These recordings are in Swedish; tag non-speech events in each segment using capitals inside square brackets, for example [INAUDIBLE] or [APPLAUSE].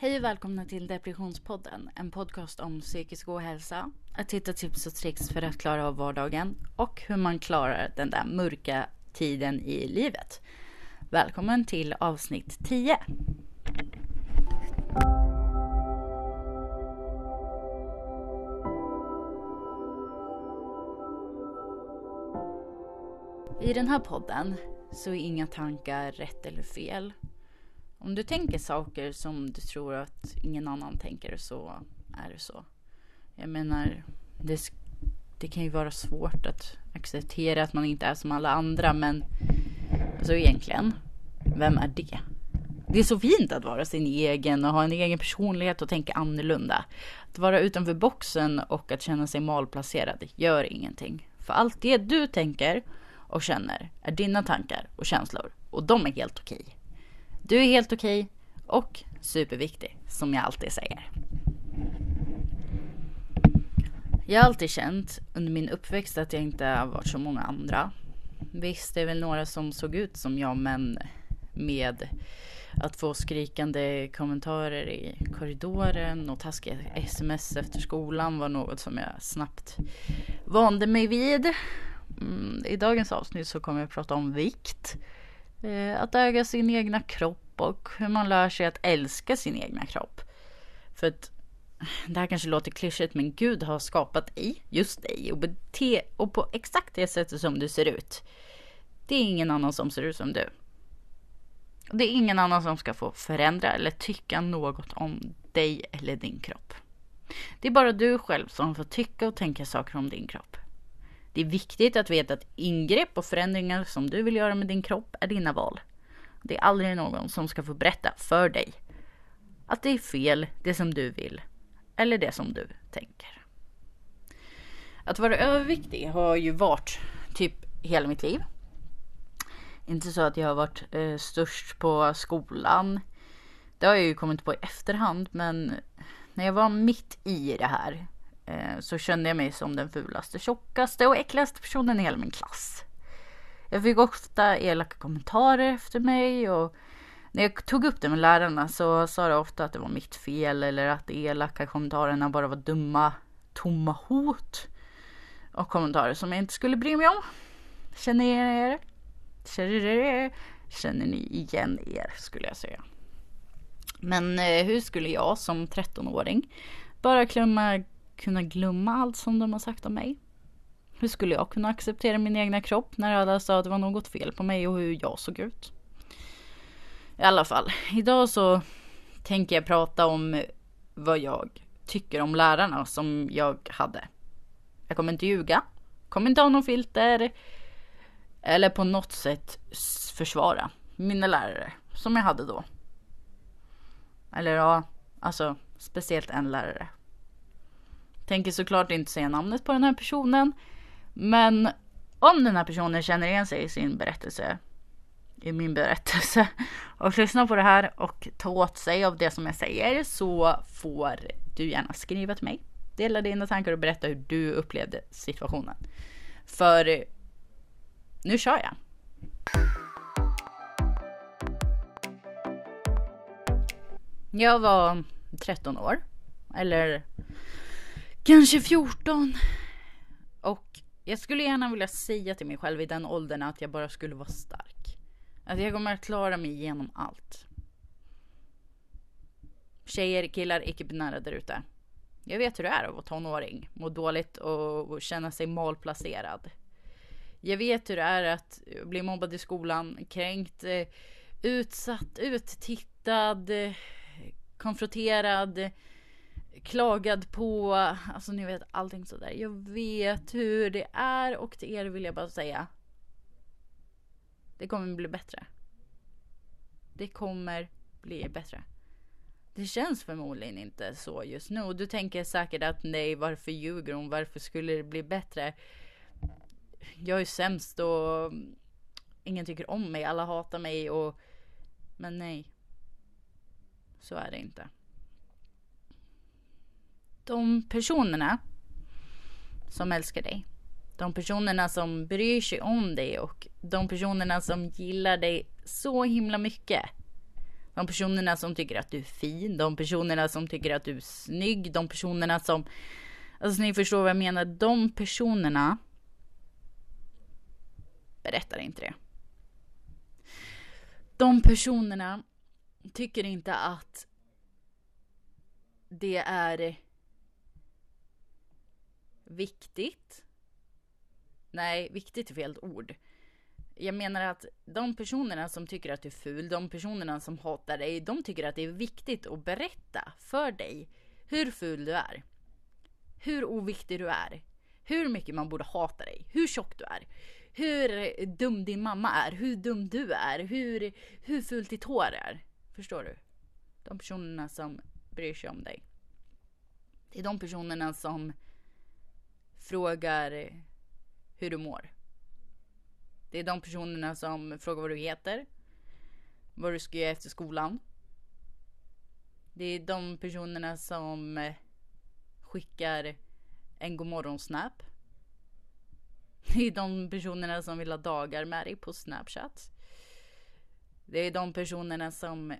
Hej och välkomna till Depressionspodden, en podcast om psykisk ohälsa, att hitta tips och tricks för att klara av vardagen och hur man klarar den där mörka tiden i livet. Välkommen till avsnitt 10. I den här podden så är inga tankar rätt eller fel. Om du tänker saker som du tror att ingen annan tänker så är det så. Jag menar, det, det kan ju vara svårt att acceptera att man inte är som alla andra men alltså egentligen, vem är det? Det är så fint att vara sin egen och ha en egen personlighet och tänka annorlunda. Att vara utanför boxen och att känna sig malplacerad gör ingenting. För allt det du tänker och känner är dina tankar och känslor och de är helt okej. Du är helt okej och superviktig, som jag alltid säger. Jag har alltid känt under min uppväxt att jag inte har varit som många andra. Visst, det är väl några som såg ut som jag, men med att få skrikande kommentarer i korridoren och taskiga sms efter skolan var något som jag snabbt vande mig vid. Mm, I dagens avsnitt så kommer jag att prata om vikt. Eh, att äga sin egna kropp och hur man lär sig att älska sin egna kropp. För att det här kanske låter klyschigt men Gud har skapat dig, just dig och, bete, och på exakt det sättet som du ser ut. Det är ingen annan som ser ut som du. Det är ingen annan som ska få förändra eller tycka något om dig eller din kropp. Det är bara du själv som får tycka och tänka saker om din kropp. Det är viktigt att veta att ingrepp och förändringar som du vill göra med din kropp är dina val. Det är aldrig någon som ska få berätta för dig att det är fel, det som du vill eller det som du tänker. Att vara överviktig har ju varit typ hela mitt liv. Inte så att jag har varit eh, störst på skolan. Det har jag ju kommit på i efterhand, men när jag var mitt i det här Eh, så kände jag mig som den fulaste, tjockaste och äckligaste personen i hela min klass. Jag fick ofta elaka kommentarer efter mig och när jag tog upp det med lärarna så sa de ofta att det var mitt fel eller att de elaka kommentarerna bara var dumma, tomma hot och kommentarer som jag inte skulle bry mig om. Känner ni er? Känner, känner ni igen er skulle jag säga. Men eh, hur skulle jag som 13-åring bara klämma kunna glömma allt som de har sagt om mig? Hur skulle jag kunna acceptera min egna kropp när alla sa att det var något fel på mig och hur jag såg ut? I alla fall, idag så tänker jag prata om vad jag tycker om lärarna som jag hade. Jag kommer inte ljuga, kommer inte ha någon filter eller på något sätt försvara mina lärare som jag hade då. Eller ja, alltså speciellt en lärare. Tänker såklart inte säga namnet på den här personen. Men om den här personen känner igen sig i sin berättelse, i min berättelse [LAUGHS] och lyssnar på det här och tar åt sig av det som jag säger så får du gärna skriva till mig. Dela dina tankar och berätta hur du upplevde situationen. För nu kör jag. Jag var 13 år. Eller kanske 14. Och jag skulle gärna vilja säga till mig själv i den åldern att jag bara skulle vara stark. Att jag kommer att klara mig igenom allt. Tjejer, killar, icke-binära där ute. Jag vet hur det är att vara tonåring, må dåligt och känna sig malplacerad. Jag vet hur det är att bli mobbad i skolan, kränkt, utsatt, uttittad, konfronterad, klagad på, alltså ni vet allting sådär. Jag vet hur det är och till er vill jag bara säga. Det kommer bli bättre. Det kommer bli bättre. Det känns förmodligen inte så just nu. Och du tänker säkert att nej, varför ljuger hon? Varför skulle det bli bättre? Jag är sämst och ingen tycker om mig. Alla hatar mig och... Men nej. Så är det inte de personerna som älskar dig. De personerna som bryr sig om dig och de personerna som gillar dig så himla mycket. De personerna som tycker att du är fin, de personerna som tycker att du är snygg, de personerna som... Alltså ni förstår vad jag menar. De personerna berättar inte det. De personerna tycker inte att det är viktigt. Nej, viktigt är fel ord. Jag menar att de personerna som tycker att du är ful, de personerna som hatar dig, de tycker att det är viktigt att berätta för dig hur ful du är. Hur oviktig du är. Hur mycket man borde hata dig. Hur tjock du är. Hur dum din mamma är. Hur dum du är. Hur, hur fult ditt hår är. Förstår du? De personerna som bryr sig om dig. Det är de personerna som frågar hur du mår. Det är de personerna som frågar vad du heter. Vad du ska göra efter skolan. Det är de personerna som skickar en godmorgon-snap. Det är de personerna som vill ha dagar med dig på Snapchat. Det är de personerna som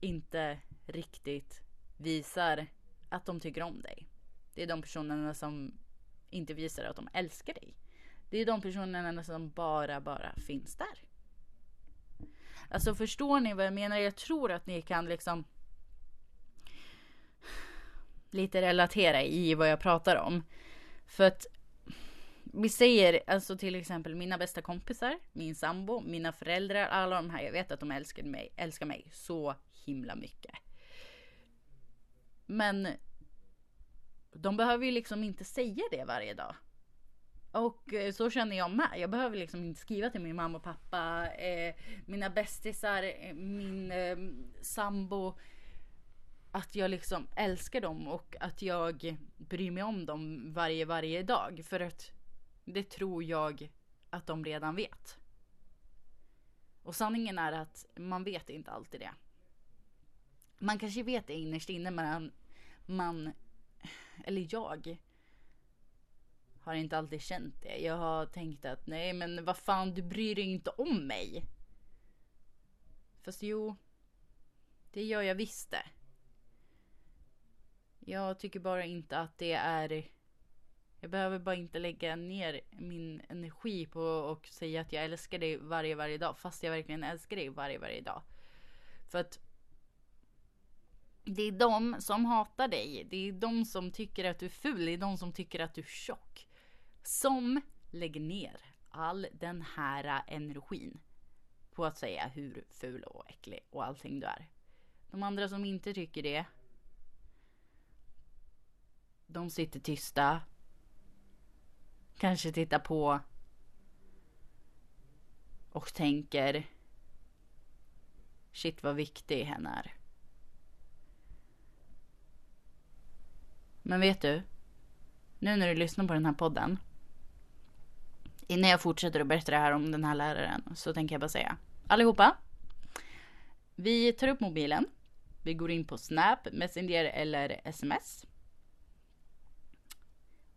inte riktigt visar att de tycker om dig. Det är de personerna som inte visar att de älskar dig. Det är de personerna som bara, bara finns där. Alltså förstår ni vad jag menar? Jag tror att ni kan liksom lite relatera i vad jag pratar om. För att vi säger alltså till exempel mina bästa kompisar, min sambo, mina föräldrar, alla de här. Jag vet att de älskar mig, älskar mig så himla mycket. Men de behöver ju liksom inte säga det varje dag. Och eh, så känner jag med. Jag behöver liksom inte skriva till min mamma och pappa, eh, mina bästisar, eh, min eh, sambo. Att jag liksom älskar dem och att jag bryr mig om dem varje, varje dag. För att det tror jag att de redan vet. Och sanningen är att man vet inte alltid det. Man kanske vet det innerst inne men man, eller jag, har inte alltid känt det. Jag har tänkt att nej men vad fan du bryr dig inte om mig. Fast jo, det gör jag visst det. Jag tycker bara inte att det är jag behöver bara inte lägga ner min energi på att säga att jag älskar dig varje, varje dag. Fast jag verkligen älskar dig varje, varje dag. För att det är de som hatar dig. Det är de som tycker att du är ful. Det är de som tycker att du är tjock. Som lägger ner all den här energin på att säga hur ful och äcklig och allting du är. De andra som inte tycker det. De sitter tysta Kanske tittar på och tänker Shit vad viktig hen är. Men vet du? Nu när du lyssnar på den här podden. Innan jag fortsätter att berätta det här om den här läraren så tänker jag bara säga. Allihopa. Vi tar upp mobilen. Vi går in på Snap, Messenger eller sms.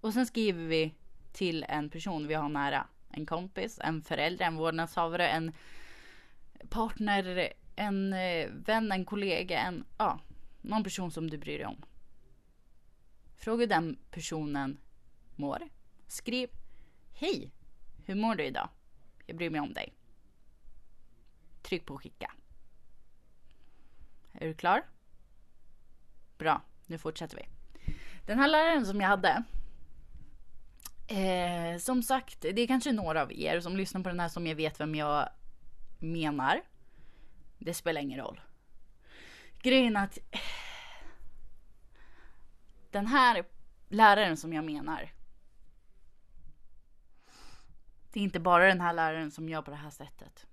Och sen skriver vi till en person vi har nära. En kompis, en förälder, en vårdnadshavare, en partner, en eh, vän, en kollega, en, ja, någon person som du bryr dig om. Fråga den personen mår. Skriv Hej! Hur mår du idag? Jag bryr mig om dig. Tryck på skicka. Är du klar? Bra, nu fortsätter vi. Den här läraren som jag hade Eh, som sagt, det är kanske några av er som lyssnar på den här som jag vet vem jag menar. Det spelar ingen roll. Grejen är att den här läraren som jag menar. Det är inte bara den här läraren som gör på det här sättet.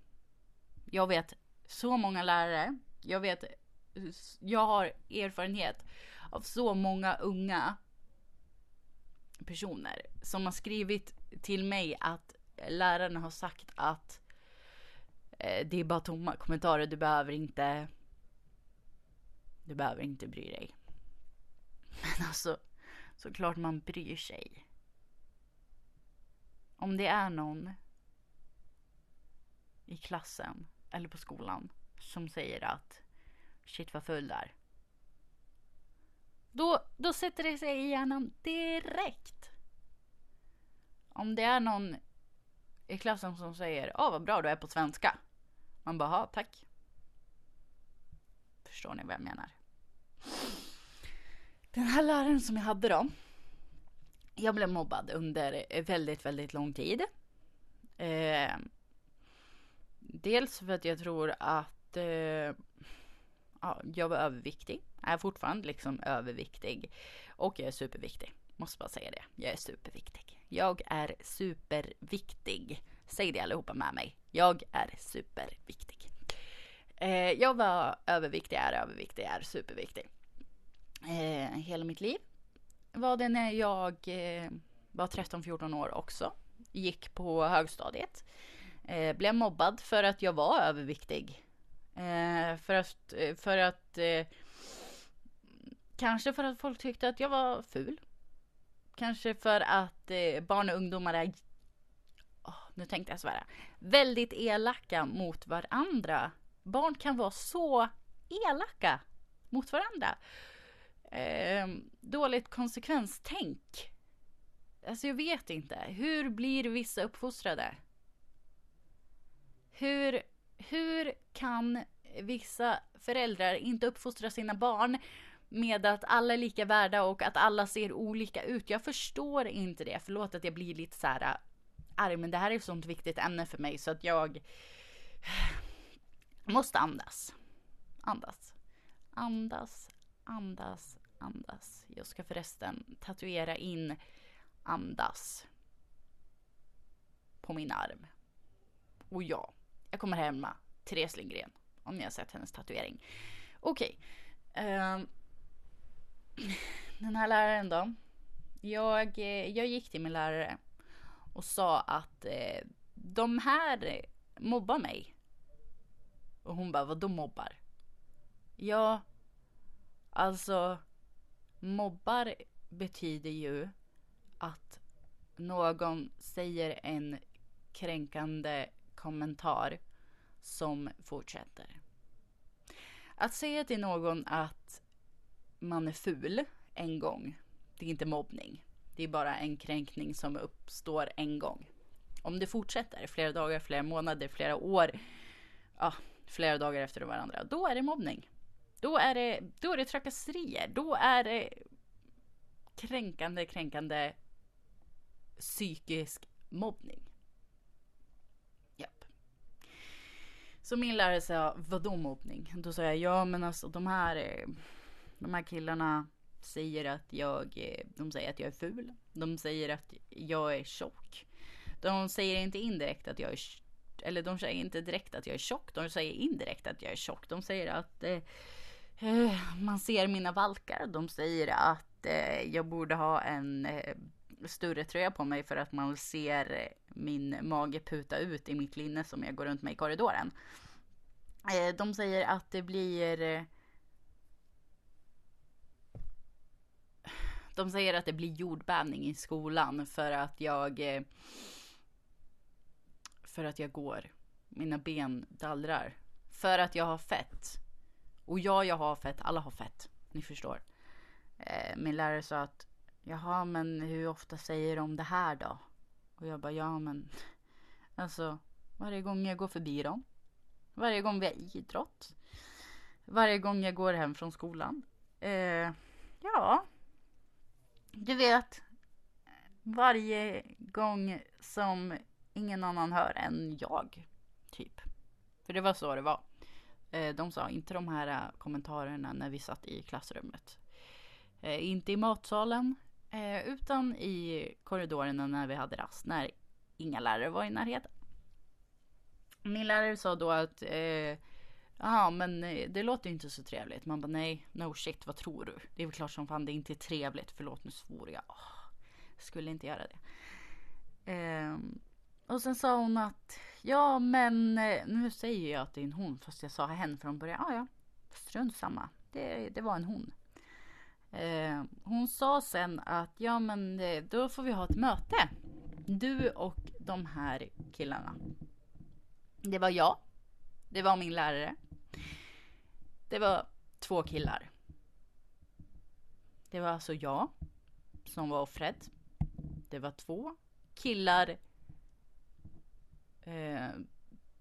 Jag vet så många lärare. Jag vet, jag har erfarenhet av så många unga personer som har skrivit till mig att lärarna har sagt att eh, det är bara tomma kommentarer. Du behöver inte. Du behöver inte bry dig. Men alltså, såklart man bryr sig. Om det är någon i klassen eller på skolan som säger att shit vad full där. Då, då sätter det sig i hjärnan direkt. Om det är någon i klassen som säger Åh vad bra du är på svenska. Man bara, tack. Förstår ni vad jag menar? Den här läraren som jag hade då. Jag blev mobbad under väldigt, väldigt lång tid. Eh, dels för att jag tror att eh, ja, jag var överviktig. Är fortfarande liksom överviktig. Och jag är superviktig. Måste bara säga det. Jag är superviktig. Jag är superviktig. Säg det allihopa med mig. Jag är superviktig. Eh, jag var överviktig, är överviktig, är superviktig. Eh, hela mitt liv var det när jag eh, var 13-14 år också. Gick på högstadiet. Eh, blev mobbad för att jag var överviktig. Eh, för att, eh, för att eh, kanske för att folk tyckte att jag var ful. Kanske för att eh, barn och ungdomar är, oh, nu tänkte jag svära, väldigt elaka mot varandra. Barn kan vara så elaka mot varandra. Eh, dåligt konsekvenstänk. Alltså jag vet inte. Hur blir vissa uppfostrade? Hur, hur kan vissa föräldrar inte uppfostra sina barn med att alla är lika värda och att alla ser olika ut. Jag förstår inte det. Förlåt att jag blir lite så här äh, arg, men det här är ett sånt viktigt ämne för mig så att jag [SIGHS] måste andas. Andas. Andas, andas, andas. Jag ska förresten tatuera in andas på min arm. Och ja, jag kommer härma Therese Lindgren om ni har sett hennes tatuering. Okej. Okay. Den här läraren då. Jag, eh, jag gick till min lärare och sa att eh, de här mobbar mig. Och hon bara, vadå mobbar? Ja, alltså mobbar betyder ju att någon säger en kränkande kommentar som fortsätter. Att säga till någon att man är ful en gång, det är inte mobbning. Det är bara en kränkning som uppstår en gång. Om det fortsätter flera dagar, flera månader, flera år, ja, flera dagar efter varandra, då är det mobbning. Då är det, då är det trakasserier. Då är det kränkande, kränkande psykisk mobbning. Så min lärare sa, vadå mobbning? Då sa jag, ja men alltså de här, eh, de här killarna säger att jag, eh, de säger att jag är ful. De säger att jag är tjock. De säger inte indirekt att jag är, eller de säger inte direkt att jag är tjock. De säger indirekt att jag är tjock. De säger att eh Eh, man ser mina valkar. De säger att eh, jag borde ha en eh, större tröja på mig för att man ser min mage puta ut i mitt linne som jag går runt med i korridoren. De säger att det blir... De säger att det blir jordbävning i skolan för att jag... För att jag går. Mina ben dallrar. För att jag har fett. Och ja, jag har fett. Alla har fett. Ni förstår. Eh, min lärare sa att Jaha, men hur ofta säger de det här då? Och jag bara, ja men alltså varje gång jag går förbi dem. Varje gång vi har idrott. Varje gång jag går hem från skolan. Eh, ja, du vet. Varje gång som ingen annan hör än jag. Typ. För det var så det var. Eh, de sa inte de här eh, kommentarerna när vi satt i klassrummet. Eh, inte i matsalen, utan i korridorerna när vi hade rast, när inga lärare var i närheten. Min lärare sa då att Ja men det låter ju inte så trevligt. Man bara nej, no shit, vad tror du? Det är väl klart som fan det inte är trevligt. Förlåt nu svor jag. Oh, skulle inte göra det. Eh, och sen sa hon att ja men eh, nu säger jag att det är en hon fast jag sa hen från början. Ja ja, strunt samma. Det, det var en hon. Eh, hon sa sen att ja men eh, då får vi ha ett möte. Du och de här killarna. Det var jag. Det var min lärare. Det var två killar. Det var alltså jag som var offret. Det var två killar eh,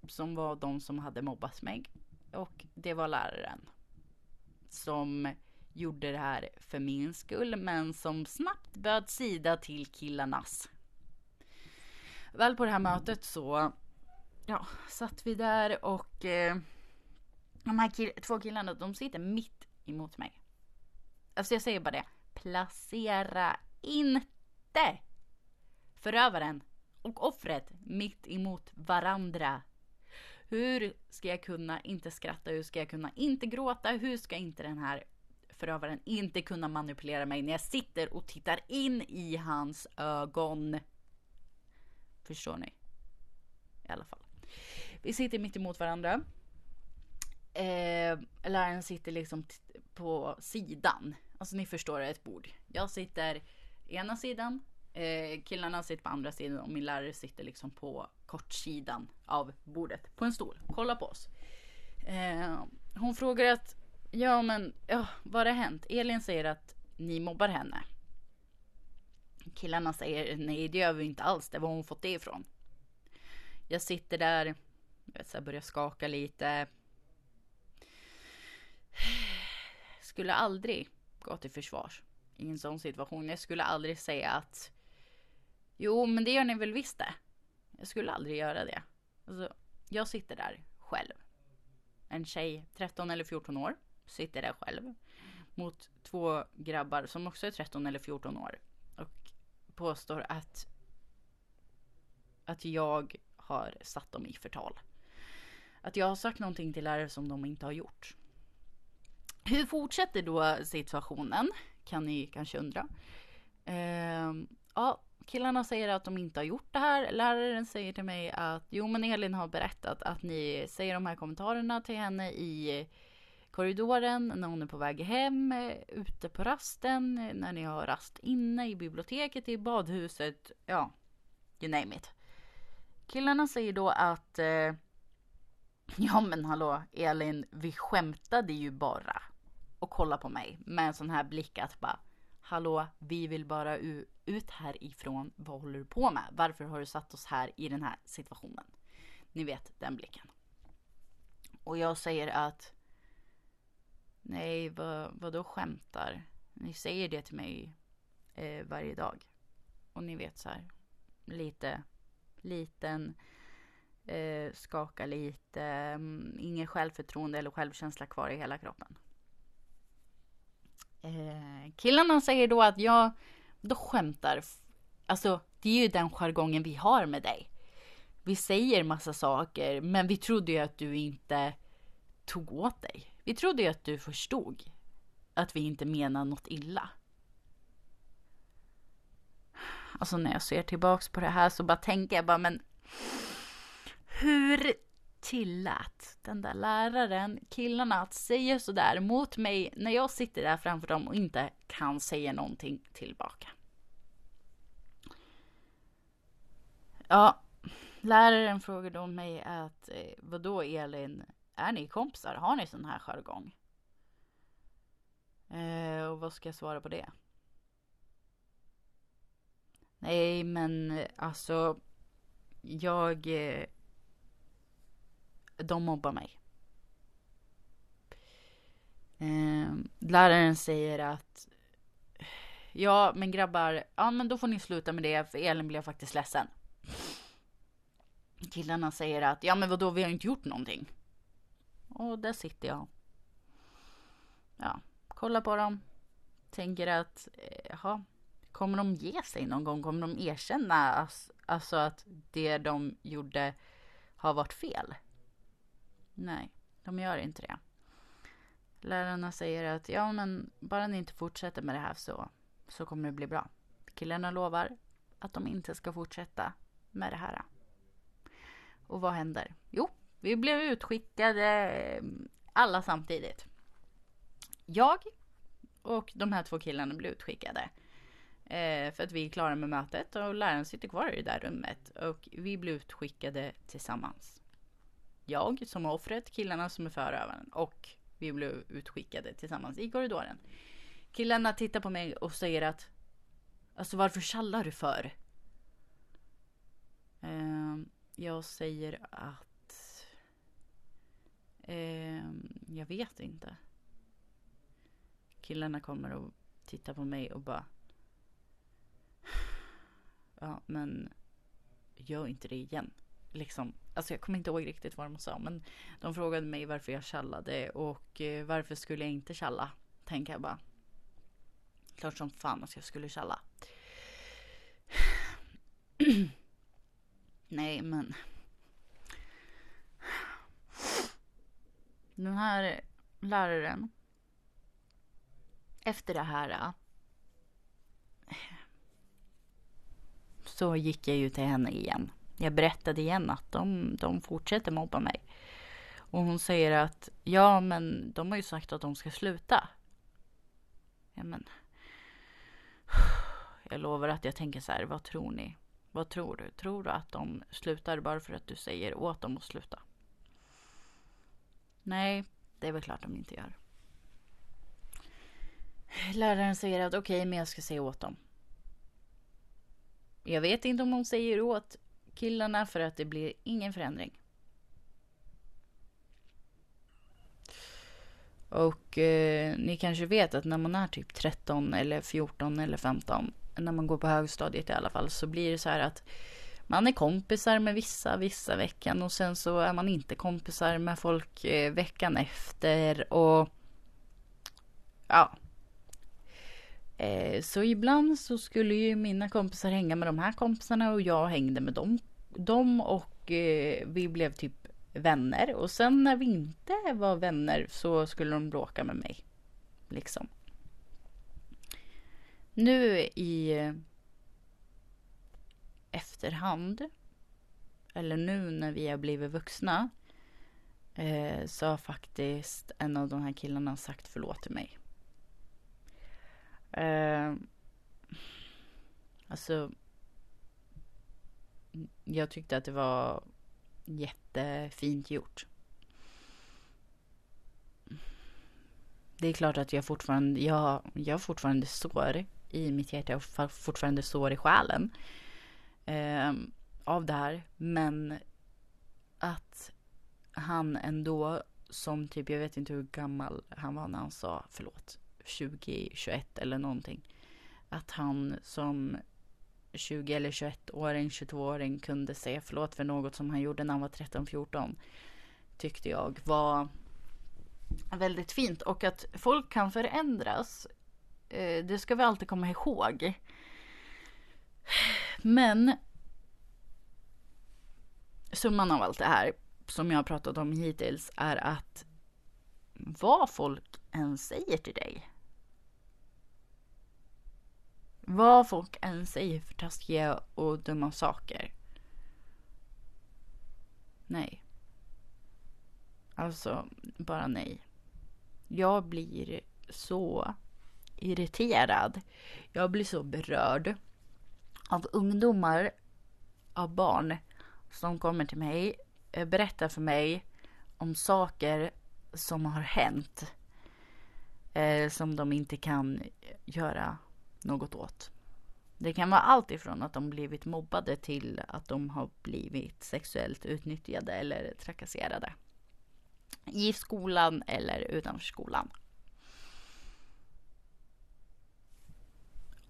som var de som hade mobbat mig. Och det var läraren som gjorde det här för min skull men som snabbt böt sida till killarnas. Väl på det här mötet så ja, satt vi där och eh, de här kill två killarna de sitter mitt emot mig. Alltså jag säger bara det. Placera inte förövaren och offret mitt emot varandra. Hur ska jag kunna inte skratta? Hur ska jag kunna inte gråta? Hur ska inte den här förövaren inte kunna manipulera mig när jag sitter och tittar in i hans ögon? Förstår ni? I alla fall. Vi sitter mitt emot varandra. Eh, läraren sitter liksom på sidan. Alltså ni förstår ett bord. Jag sitter ena sidan. Eh, killarna sitter på andra sidan och min lärare sitter liksom på kortsidan av bordet på en stol. Kolla på oss. Eh, hon frågar att ja men ja, vad har hänt? Elin säger att ni mobbar henne. Killarna säger nej det gör vi inte alls. Det var hon fått det ifrån. Jag sitter där. Jag vet, så börjar skaka lite. Skulle aldrig gå till försvars i en sån situation. Jag skulle aldrig säga att jo, men det gör ni väl visst det. Jag skulle aldrig göra det. Alltså, jag sitter där själv. En tjej, 13 eller 14 år, sitter där själv. Mot två grabbar som också är 13 eller 14 år. Och påstår att, att jag har satt dem i förtal. Att jag har sagt någonting till lärare som de inte har gjort. Hur fortsätter då situationen? Kan ni kanske undra. Eh, ja, killarna säger att de inte har gjort det här. Läraren säger till mig att jo, men Elin har berättat att ni säger de här kommentarerna till henne i korridoren när hon är på väg hem, eh, ute på rasten, eh, när ni har rast inne i biblioteket, i badhuset, ja, you name it. Killarna säger då att eh, ja men hallå Elin, vi skämtade ju bara. Och kolla på mig med en sån här blick att bara hallå, vi vill bara ut härifrån. Vad håller du på med? Varför har du satt oss här i den här situationen? Ni vet den blicken. Och jag säger att nej, vad, vad då skämtar? Ni säger det till mig eh, varje dag. Och ni vet så här, lite liten, eh, skaka lite, mm, Inget ingen självförtroende eller självkänsla kvar i hela kroppen. Eh, killarna säger då att jag då skämtar. Alltså, det är ju den jargongen vi har med dig. Vi säger massa saker, men vi trodde ju att du inte tog åt dig. Vi trodde ju att du förstod att vi inte menar något illa. Alltså när jag ser tillbaks på det här så bara tänker jag bara men hur tillät den där läraren killarna att säga sådär mot mig när jag sitter där framför dem och inte kan säga någonting tillbaka. Ja, läraren frågade om mig att eh, vadå Elin, är ni kompisar? Har ni sån här jargong? Eh, och vad ska jag svara på det? Nej, men eh, alltså jag eh, de mobbar mig. Eh, läraren säger att ja, men grabbar, ja, men då får ni sluta med det för Elin blev faktiskt ledsen. Killarna säger att ja, men vadå, vi har inte gjort någonting. Och där sitter jag. Ja, kollar på dem. Tänker att, eh, jaha, kommer de ge sig någon gång? Kommer de erkänna alltså att det de gjorde har varit fel? Nej, de gör inte det. Lärarna säger att ja, men bara ni inte fortsätter med det här så, så kommer det bli bra. Killarna lovar att de inte ska fortsätta med det här. Och vad händer? Jo, vi blev utskickade mm, alla samtidigt. Jag och de här två killarna blev utskickade. Eh, för att vi är klara med mötet och läraren sitter kvar i det där rummet. Och vi blev utskickade tillsammans jag som är offret, killarna som är förövaren och Vi blev utskickade tillsammans i korridoren. Killarna tittar på mig och säger att Alltså varför tjallar du för? Eh, jag säger att eh, jag vet inte. Killarna kommer och tittar på mig och bara Ja men gör inte det igen. Liksom, alltså jag kommer inte ihåg riktigt vad de sa men de frågade mig varför jag tjallade och eh, varför skulle jag inte tjalla? Tänker jag bara. Klart som fan att jag skulle tjalla. [CLEARS THROAT] Nej, men. Den här läraren. Efter det här. Så gick jag ju till henne igen. Jag berättade igen att de, de fortsätter mobba mig. Och hon säger att ja, men de har ju sagt att de ska sluta. Ja, men jag lovar att jag tänker så här, vad tror ni? Vad tror du? Tror du att de slutar bara för att du säger åt dem att sluta? Nej, det är väl klart de inte gör. Läraren säger att okej, okay, men jag ska säga åt dem. Jag vet inte om hon säger åt killarna för att det blir ingen förändring. Och eh, ni kanske vet att när man är typ 13 eller 14 eller 15 när man går på högstadiet i alla fall, så blir det så här att man är kompisar med vissa vissa veckan och sen så är man inte kompisar med folk eh, veckan efter och ja. Eh, så ibland så skulle ju mina kompisar hänga med de här kompisarna och jag hängde med dem, dem och eh, vi blev typ vänner och sen när vi inte var vänner så skulle de bråka med mig. Liksom. Nu i eh, efterhand, eller nu när vi har blivit vuxna, eh, så har faktiskt en av de här killarna sagt förlåt till mig. Eh, alltså, jag tyckte att det var jättefint gjort. Det är klart att jag fortfarande, jag, jag har fortfarande sår i mitt hjärta och fortfarande sår i själen eh, av det här. Men att han ändå som typ, jag vet inte hur gammal han var när han sa förlåt, 2021 eller någonting. Att han som 20 eller 21-åring, 22-åring kunde säga förlåt för något som han gjorde när han var 13-14. Tyckte jag var väldigt fint. Och att folk kan förändras eh, det ska vi alltid komma ihåg. Men summan av allt det här som jag har pratat om hittills är att vad folk än säger till dig. Vad folk än säger för taskiga och dumma saker. Nej. Alltså, bara nej. Jag blir så irriterad. Jag blir så berörd av ungdomar, av barn som kommer till mig, och berättar för mig om saker som har hänt. Eh, som de inte kan göra något åt. Det kan vara allt ifrån att de blivit mobbade till att de har blivit sexuellt utnyttjade eller trakasserade. I skolan eller utanför skolan.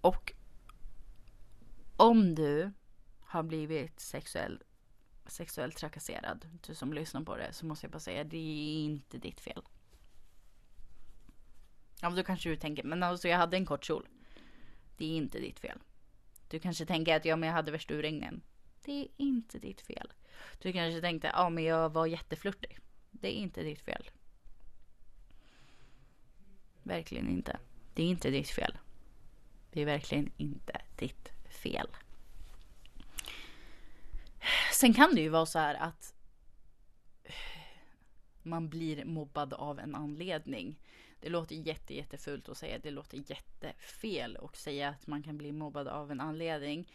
Och om du har blivit sexuell, sexuellt trakasserad, du som lyssnar på det, så måste jag bara säga det är inte ditt fel. Ja, då kanske du tänker, men alltså jag hade en kort kjol. Det är inte ditt fel. Du kanske tänker att ja, men jag hade värsta urringningen. Det är inte ditt fel. Du kanske tänkte, ja men jag var jätteflörtig. Det är inte ditt fel. Verkligen inte. Det är inte ditt fel. Det är verkligen inte ditt fel. Sen kan det ju vara så här att man blir mobbad av en anledning. Det låter jätte, jättefult att säga. Det låter jättefel att säga att man kan bli mobbad av en anledning.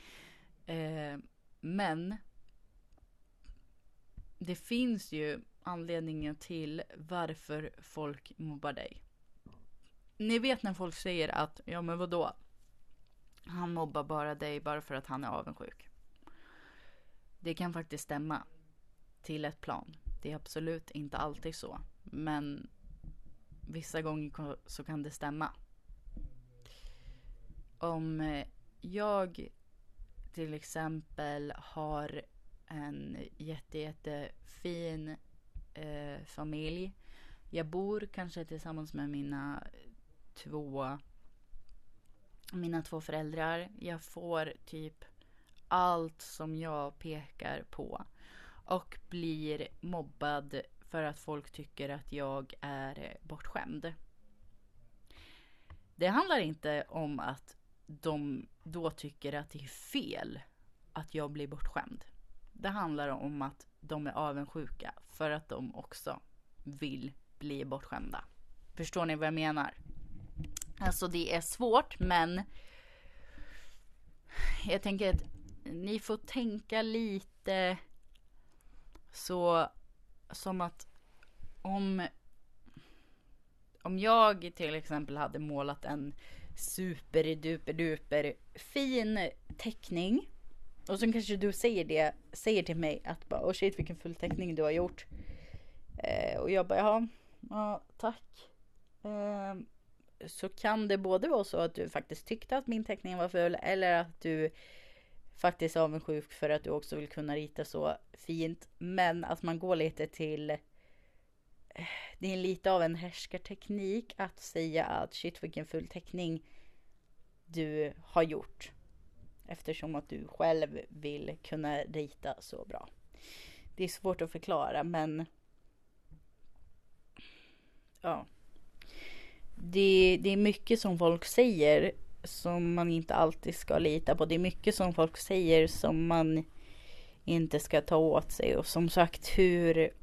Eh, men det finns ju anledningen till varför folk mobbar dig. Ni vet när folk säger att, ja men vadå? Han mobbar bara dig bara för att han är avundsjuk. Det kan faktiskt stämma till ett plan. Det är absolut inte alltid så. Men vissa gånger så kan det stämma. Om eh, jag till exempel har en jätte, jättefin eh, familj. Jag bor kanske tillsammans med mina två mina två föräldrar. Jag får typ allt som jag pekar på och blir mobbad för att folk tycker att jag är eh, bortskämd. Det handlar inte om att de då tycker att det är fel att jag blir bortskämd. Det handlar om att de är avundsjuka för att de också vill bli bortskämda. Förstår ni vad jag menar? Alltså det är svårt men jag tänker att ni får tänka lite så som att om om jag till exempel hade målat en superduperduper fin teckning och så kanske du säger det, säger till mig att bara oh shit vilken full teckning du har gjort. Eh, och jag bara jaha, ja tack. Eh, så kan det både vara så att du faktiskt tyckte att min teckning var ful eller att du faktiskt avundsjuk för att du också vill kunna rita så fint. Men att man går lite till eh, det är lite av en härskarteknik att säga att shit vilken full teckning du har gjort. Eftersom att du själv vill kunna rita så bra. Det är svårt att förklara men ja. Det, det är mycket som folk säger som man inte alltid ska lita på. Det är mycket som folk säger som man inte ska ta åt sig. Och som sagt, hur,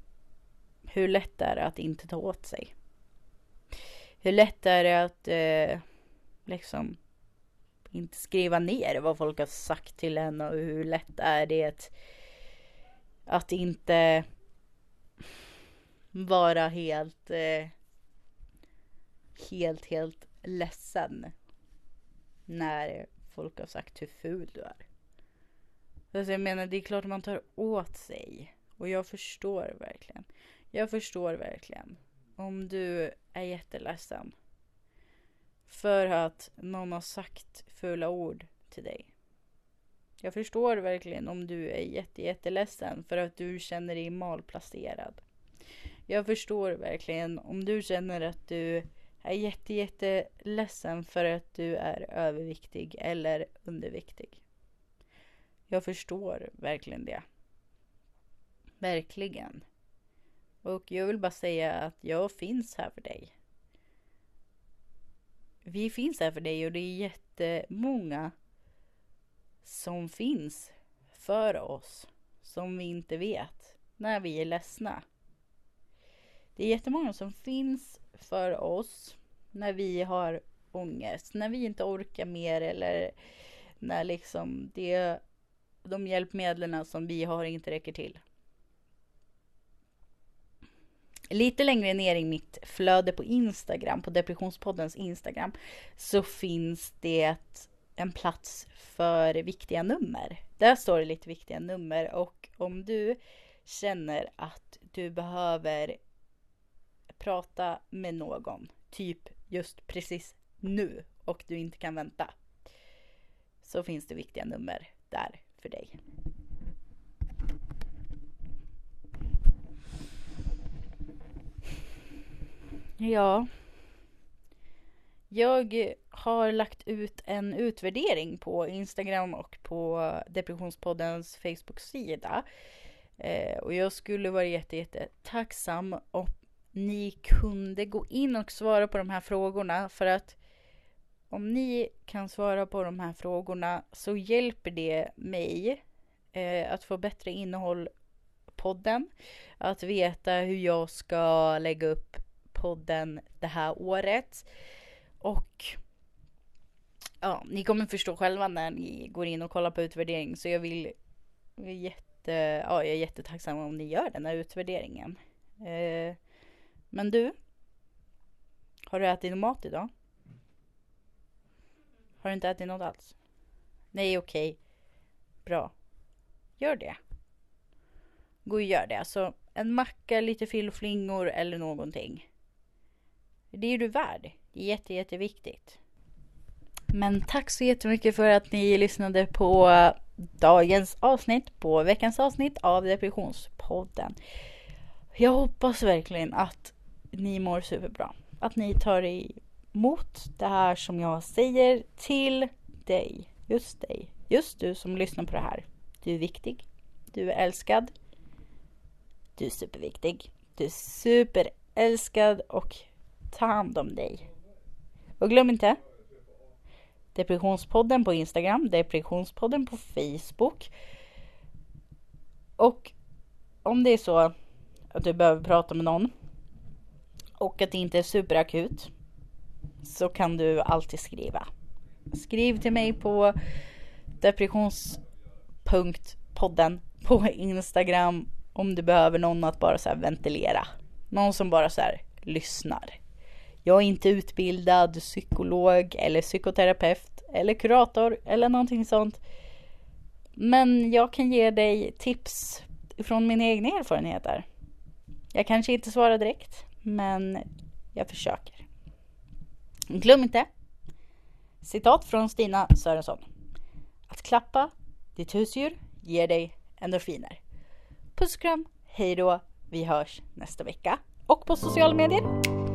hur lätt är det att inte ta åt sig? Hur lätt är det att eh, liksom inte skriva ner vad folk har sagt till en och hur lätt är det att, att inte vara helt eh, helt, helt ledsen när folk har sagt hur ful du är. Alltså jag menar, det är klart man tar åt sig. Och jag förstår verkligen. Jag förstår verkligen. Om du är jätteledsen. För att någon har sagt fula ord till dig. Jag förstår verkligen om du är jätte, jätteledsen för att du känner dig malplacerad. Jag förstår verkligen om du känner att du är jätte, jätte ledsen för att du är överviktig eller underviktig. Jag förstår verkligen det. Verkligen. Och jag vill bara säga att jag finns här för dig. Vi finns här för dig och det är jättemånga som finns för oss som vi inte vet när vi är ledsna. Det är jättemånga som finns för oss när vi har ångest, när vi inte orkar mer eller när liksom det, de hjälpmedlen som vi har inte räcker till. Lite längre ner i mitt flöde på Instagram, på Depressionspoddens Instagram, så finns det en plats för viktiga nummer. Där står det lite viktiga nummer och om du känner att du behöver prata med någon, typ just precis nu och du inte kan vänta. Så finns det viktiga nummer där för dig. Ja. Jag har lagt ut en utvärdering på Instagram och på Depressionspoddens Facebook-sida. Eh, och jag skulle vara jätte, jätte tacksam om ni kunde gå in och svara på de här frågorna för att om ni kan svara på de här frågorna så hjälper det mig eh, att få bättre innehåll podden. Att veta hur jag ska lägga upp podden det här året. Och ja, ni kommer förstå själva när ni går in och kollar på utvärdering så jag vill jätte, ja, jag är jättetacksam om ni gör den här utvärderingen. Eh, men du? Har du ätit mat idag? Har du inte ätit något alls? Nej, okej. Okay. Bra. Gör det. Gå och gör det. Alltså en macka, lite fillflingor eller någonting. Det är du värd. Det är jätte, jätteviktigt. Men tack så jättemycket för att ni lyssnade på dagens avsnitt, på veckans avsnitt av Depressionspodden. Jag hoppas verkligen att ni mår superbra. Att ni tar emot det här som jag säger till dig. Just dig. Just du som lyssnar på det här. Du är viktig. Du är älskad. Du är superviktig. Du är superälskad och ta hand om dig. Och glöm inte Depressionspodden på Instagram, Depressionspodden på Facebook. Och om det är så att du behöver prata med någon och att det inte är superakut så kan du alltid skriva. Skriv till mig på depressions.podden på Instagram om du behöver någon att bara så ventilera. Någon som bara så lyssnar. Jag är inte utbildad psykolog eller psykoterapeut eller kurator eller någonting sånt. Men jag kan ge dig tips från mina egna erfarenheter. Jag kanske inte svarar direkt, men jag försöker. Glöm inte citat från Stina Sörensson. Att klappa ditt husdjur ger dig endorfiner. Puss och kram, hej då, vi hörs nästa vecka och på sociala medier.